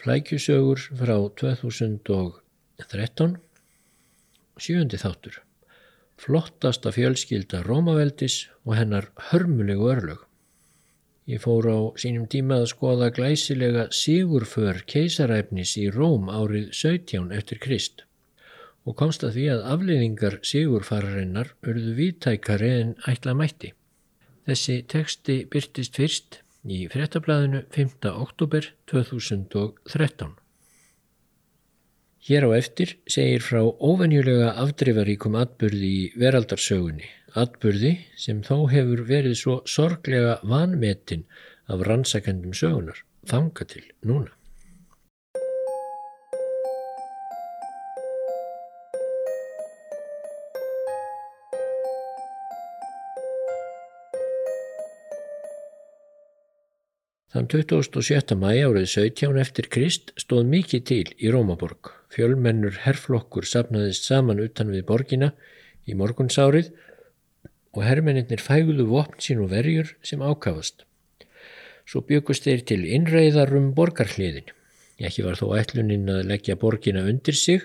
Flækjusögur frá 2013 Sjöndi þáttur. Flottasta fjölskylda Rómaveldis og hennar hörmulegu örlög. Ég fór á sínum tíma að skoða glæsilega sigurför keisaræfnis í Róm árið 17 eftir Krist og komst að því að afleiðingar sigurfararinnar urðu viðtækari en ætla mætti. Þessi teksti byrtist fyrst í frettablaðinu 5. oktober 2013. Hér á eftir segir frá óvenjulega afdrifaríkum atbyrði í veraldarsögunni, atbyrði sem þó hefur verið svo sorglega vanmetin af rannsakendum sögunar, þanga til núna. Þann 27. mæ árið 17 eftir Krist stóð mikið til í Rómaborg. Fjölmennur herrflokkur sapnaðist saman utan við borgina í morgunsárið og herrmennir fæguðu vopn sín og verjur sem ákafast. Svo byggust þeir til innreiðarum borgarhliðin. Ekki var þó ætluninn að leggja borgina undir sig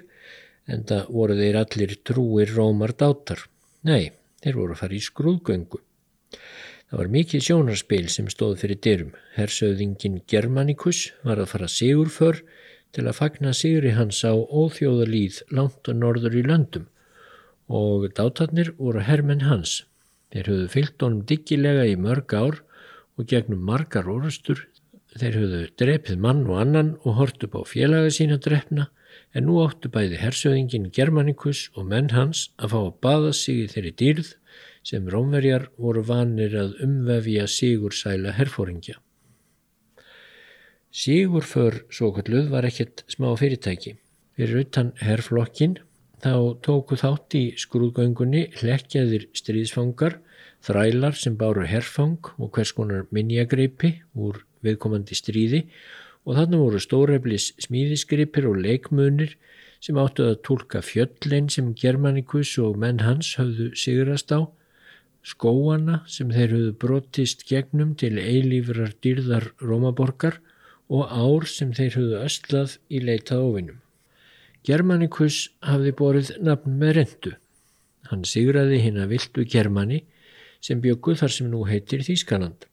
en það voru þeir allir trúir Rómar dátar. Nei, þeir voru að fara í skrúðgöngu. Það var mikið sjónarspil sem stóð fyrir dyrum. Hersauðingin Germanicus var að fara sigurför til að fagna sigri hans á óþjóðalíð langt og norður í löndum og dátarnir voru hermenn hans. Þeir höfðu fyllt honum diggilega í mörg ár og gegnum margar orðstur. Þeir höfðu drepið mann og annan og hort upp á félaga sína drefna en nú áttu bæði hersauðingin Germanicus og menn hans að fá að baða sig í þeirri dýrð sem rómverjar voru vanir að umvefja sigursæla herfóringja. Sigurför svo kalluð var ekkert smá fyrirtæki. Fyrir utan herflokkin þá tóku þátt í skrúðgöngunni hlekkjaðir stríðsfangar, þrælar sem báru herfang og hvers konar minjagreipi úr viðkomandi stríði og þannig voru stóreflis smíðisgripir og leikmunir sem áttu að tólka fjöllin sem Germanikus og menn hans höfðu sigrast á skóana sem þeir höfðu brotist gegnum til eilífrar dýrðar Rómaborgar og ár sem þeir höfðu östlað í leitað ofinum. Germanikus hafði borið nafn með rendu. Hann sigraði hinn að viltu Germani sem bjögguð þar sem nú heitir Þýskaland.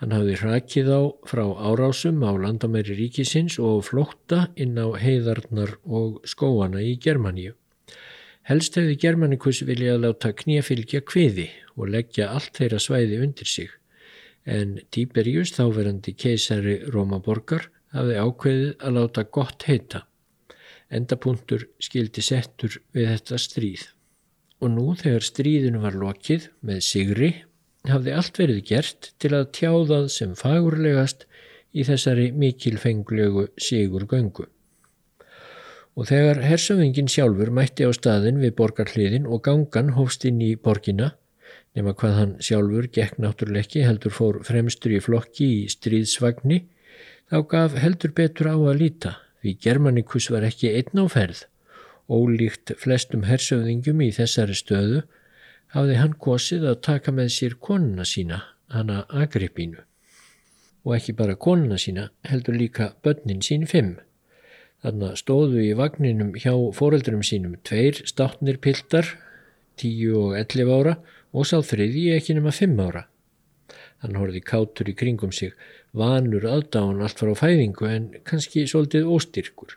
Hann hafði hrakið á frá árásum á landamæri ríkisins og flótta inn á heiðarnar og skóana í Germaníu. Helst hefði Germanikus viljað láta kníafylgja kviði og leggja allt þeirra svæði undir sig, en Tíberjus, þáverandi keisari Rómaborgar, hafði ákveðið að láta gott heita. Endapunktur skildi settur við þetta stríð. Og nú þegar stríðinu var lokið með sigri, hafði allt verið gert til að tjáðað sem fagurlegast í þessari mikilfenglegu sigur göngu og þegar hersöfingin sjálfur mætti á staðin við borgarhliðin og gangan hófst inn í borgina, nema hvað hann sjálfur gekk náttúruleiki heldur fór fremstur í flokki í stríðsvagni, þá gaf heldur betur á að líta, því Germanikus var ekki einn á ferð. Ólíkt flestum hersöfingum í þessari stöðu hafði hann kosið að taka með sér konuna sína, hana Agrippínu. Og ekki bara konuna sína, heldur líka börnin sín fimm. Þannig stóðu í vagninum hjá fóreldurum sínum tveir státtnir piltar, tíu og ellif ára og sá þriði ekki nema fimm ára. Hann horfið kátur í kringum sig, vanur aðdáðan allt frá fæðingu en kannski svolítið óstyrkur.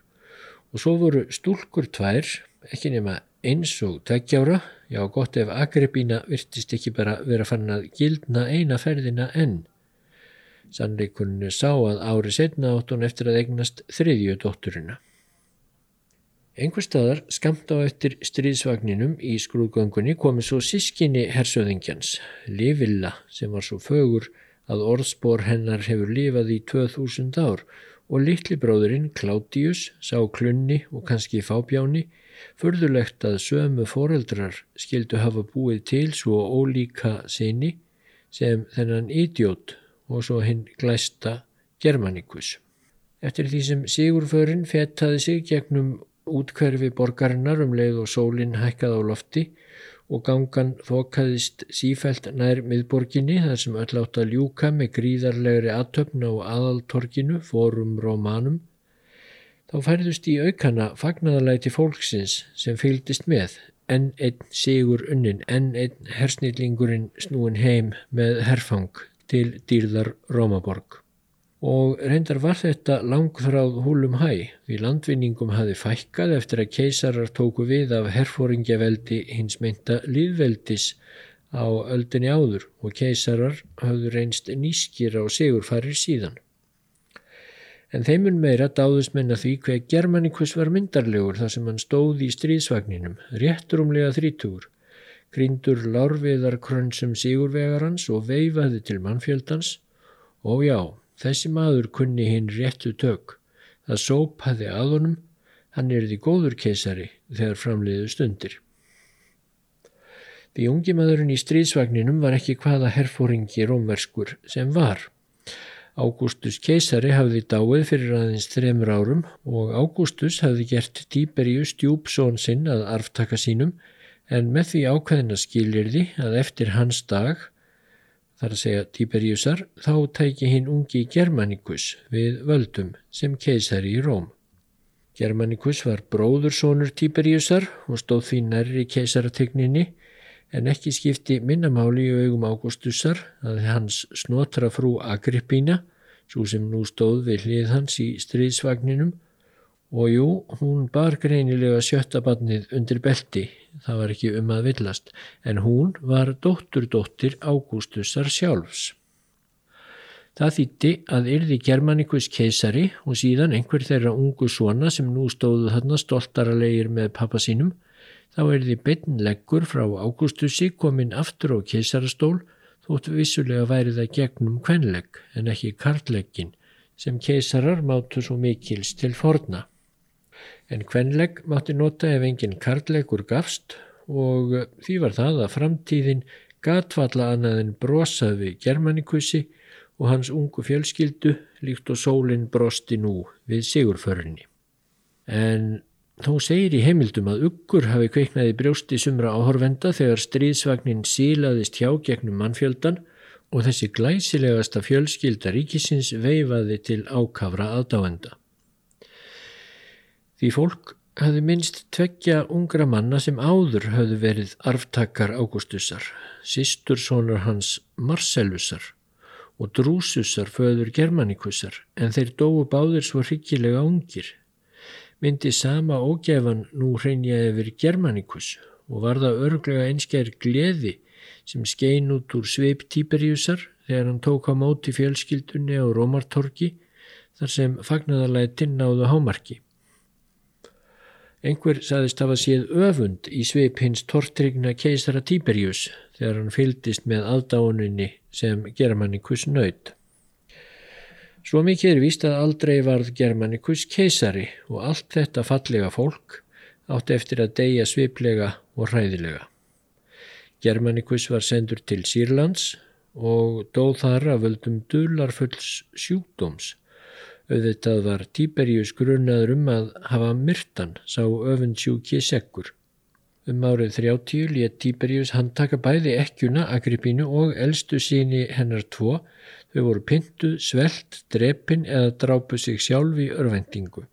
Og svo voru stúlkur tvær, ekki nema eins og tveggjára, já gott ef Agrippína virtist ekki bara vera fann að gildna eina ferðina enn. Sannleikunni sá að ári setna átt hún eftir að eignast þriðju dótturina. Einhver staðar skamt á eftir stríðsvagninum í skrúðgöngunni komi svo sískinni hersöðingjans, Livilla, sem var svo fögur að orðspor hennar hefur lifað í 2000 ár og litli bróðurinn Claudius sá klunni og kannski fábjáni, förðulegt að sömu foreldrar skildu hafa búið til svo ólíka sinni sem þennan idiot og svo hinn glæsta Germanicus. Eftir því sem Sigurförin fettaði sig gegnum útkverfi borgarinnar um leið og sólinn hækkað á lofti og gangan þokaðist sífælt nær miðborginni þar sem öll átt að ljúka með gríðarlegri aðtöfna á aðaltorkinu, fórum Rómanum, Þá færðust í aukana fagnaðalæti fólksins sem fylgdist með, enn einn sigur unnin, enn einn hersnýllingurinn snúin heim með herfang til dýrðar Rómaborg. Og reyndar var þetta langþráð húlum hæ, því landvinningum hafi fækkað eftir að keisarar tóku við af herfóringjaveldi hins meinta líðveldis á öldinni áður og keisarar hafðu reynst nýskir á sigurfarir síðan en þeimun meira dáðust menna því hver Germanikus var myndarlegur þar sem hann stóð í stríðsvagninum, rétturumlega þrítúr, grindur lárviðar krönsum sigurvegarans og veifaði til mannfjöldans og já, þessi maður kunni hinn réttu tök, það sópaði að honum, hann er því góður keisari þegar framleiðu stundir. Því ungi maðurinn í stríðsvagninum var ekki hvaða herfóringi rómverskur sem var. Ágústus keisari hafði dáið fyrir aðeins þremur árum og Ágústus hafði gert Tíberíus djúpsón sinn að arftaka sínum en með því ákveðina skilirði að eftir hans dag, þar að segja Tíberíusar, þá tæki hinn ungi Germanikus við völdum sem keisari í Róm. Germanikus var bróðursónur Tíberíusar og stóð því nærri keisarategninni en ekki skipti minnamáli í augum Ágústusar að hans snotra frú Agrippína, svo sem nú stóð við hlið hans í stríðsvagninum, og jú, hún bar greinilega sjötta barnið undir belti, það var ekki um að villast, en hún var dótturdóttir Ágústusar sjálfs. Það þýtti að yrði Germanikus keisari og síðan einhver þeirra ungu svona sem nú stóðu þarna stoltaralegir með pappa sínum Þá því beinnleggur frá Ágústusi komin aftur á keisarastól þótt vissulega væri það gegnum kvenlegg en ekki kartleggin sem keisarar mátu svo mikils til forna. En kvenlegg mátti nota ef engin kartleggur gafst og því var það að framtíðin gatfalla annað en brosað við Germanikussi og hans ungu fjölskyldu líkt og sólinn brosti nú við sigurförunni. En Þó segir í heimildum að uggur hafi kveiknaði brjósti sumra áhorvenda þegar stríðsvagnin sílaðist hjá gegnum mannfjöldan og þessi glæsilegasta fjölskylda ríkisins veifaði til ákavra aðdáenda. Því fólk hafi minnst tveggja ungra manna sem áður hafi verið arftakar Ágústusar, sístursonar hans Marcellusar og Drúsusar föður Germanikusar en þeir dóu báðir svo hryggilega ungir myndi sama ógæfan nú hreinja yfir Germanikus og var það örglega einskjær gleði sem skein út úr sveip Tíberíusar þegar hann tók á móti fjölskyldunni á Rómartorki þar sem fagnadalætin náðu hámarki. Einhver saðist hafa séð öfund í sveip hins tortrygna keisara Tíberíus þegar hann fyldist með aðdáuninni sem Germanikus nöyð. Svo mikið er víst að aldrei varð Germanikus keisari og allt þetta fallega fólk átti eftir að deyja sviplega og hræðilega. Germanikus var sendur til Sýrlands og dóð þar að völdum dularfulls sjúkdóms. Auðvitað var Tíberjus grunnaður um að hafa myrtan sá öfundsjúki sekkur. Um árið 30 létt Tíberjus handtaka bæði ekkjuna, Agripínu og eldstu síni hennar tvo Þau voru pintu, svelt, drepin eða drápu sig sjálf í örvendingu.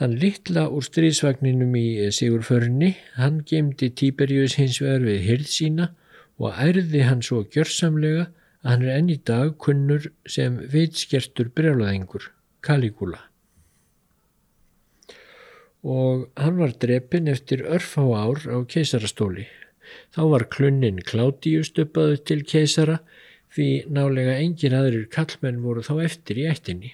Þann litla úr stríðsvagninum í Sigurförni, hann gemdi Tíberjus hins vegar við hyrð sína og ærði hann svo gjörsamlega að hann er enn í dag kunnur sem vitskertur brjálaðingur, Caligula. Og hann var drepin eftir örfá ár á keisarastóli. Þá var klunnin Kládius stöpaðu til keisara því nálega engin aðrir kallmenn voru þá eftir í ættinni.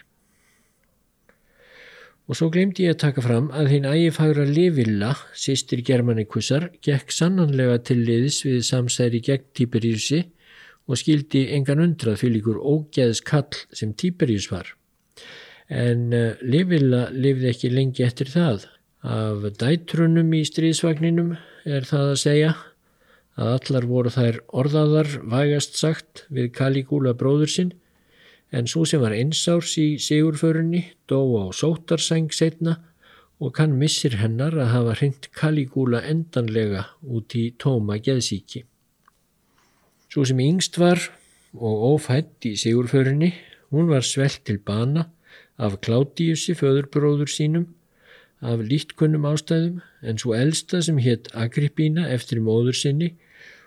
Og svo glemdi ég að taka fram að hinn ægifagra Livilla, sýstir Germanikussar, gekk sannanlega til liðs við samsæri gegn Tíberíusi og skildi engan undrað fyrir ykkur ógeðs kall sem Tíberíus var. En uh, Livilla lifði ekki lengi eftir það. Af dætrunum í stríðsvagninum er það að segja að allar voru þær orðaðar vægast sagt við Caligula bróður sinn en svo sem var einsárs í sigurförunni dó á sótarsæng setna og kann missir hennar að hafa hringt Caligula endanlega út í tóma geðsíki. Svo sem yngst var og ófætt í sigurförunni, hún var svelt til bana af Kládiusi föðurbróður sínum, af lítkunnum ástæðum, en svo elsta sem hétt Agrippína eftir móður sinni,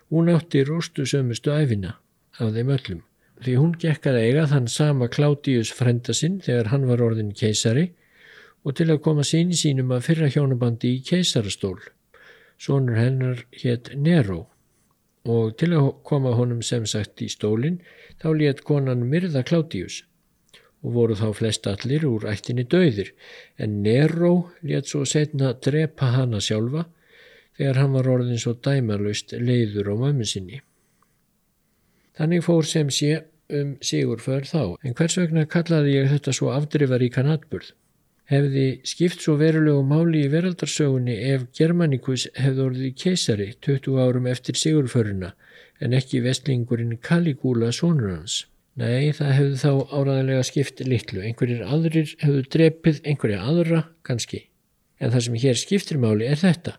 hún átti róstu sömustu æfina af þeim öllum. Því hún gekk að eiga þann sama Kládius frenda sinn þegar hann var orðin keisari og til að koma síni sínum að fyrra hjónabandi í keisarastól. Sónur hennar hétt Nero og til að koma honum sem sagt í stólinn þá létt konan myrða Kládius og voru þá flest allir úr ættinni döðir en Nero létt svo setna drepa hana sjálfa þegar hann var orðin svo dæmalust leiður á mömmu sinni. Þannig fór sem sé um sigur för þá, en hvers vegna kallaði ég þetta svo afdrifaríkan atburð? Hefði skipt svo verulegu máli í veraldarsögunni ef Germanicus hefði orðið keisari 20 árum eftir sigurföruna en ekki vestlingurinn Caligula sonur hans. Nei, það hefði þá áraðanlega skipt litlu. Einhverjir aðrir hefðu drepið einhverja aðra, kannski. En það sem hér skiptir máli er þetta.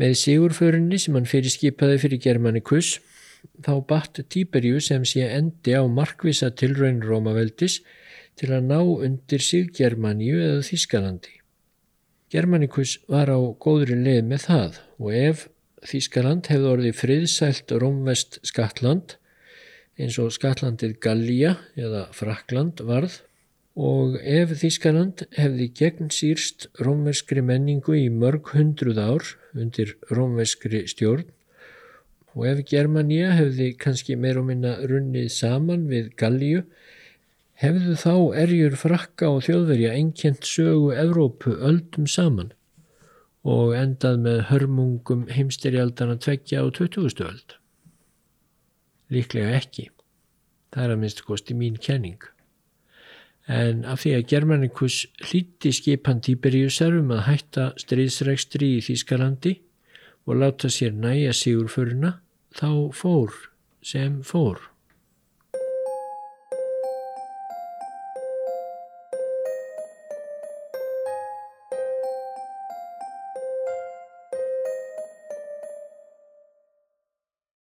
Með sigurförunni sem hann fyrir skipaði fyrir Germanicus, þá batt Tíberjus sem sé endi á markvisa tilraun Rómaveldis til að ná undir sig Germaníu eða Þískalandi. Germanicus var á góðri leið með það og ef Þískaland hefði orðið friðsælt Rómvest Skatland eins og Skatlandið Gallía eða Frakland varð og ef Þískaland hefði gegn sírst rómverskri menningu í mörg hundruð ár undir rómverskri stjórn og ef Germania hefði kannski meir og minna runnið saman við Gallíu hefðu þá erjur frakka og þjóðverja einkjent sögu Evrópu öldum saman og endað með hörmungum heimstyrjaldana tveggja á 20. öld. Líklega ekki. Það er að minnst kosti mín kenning. En af því að Germanicus hlíti skipan Tiberiusar um að hætta stríðsregstri í Þískalandi og láta sér næja sigurföruna, þá fór sem fór.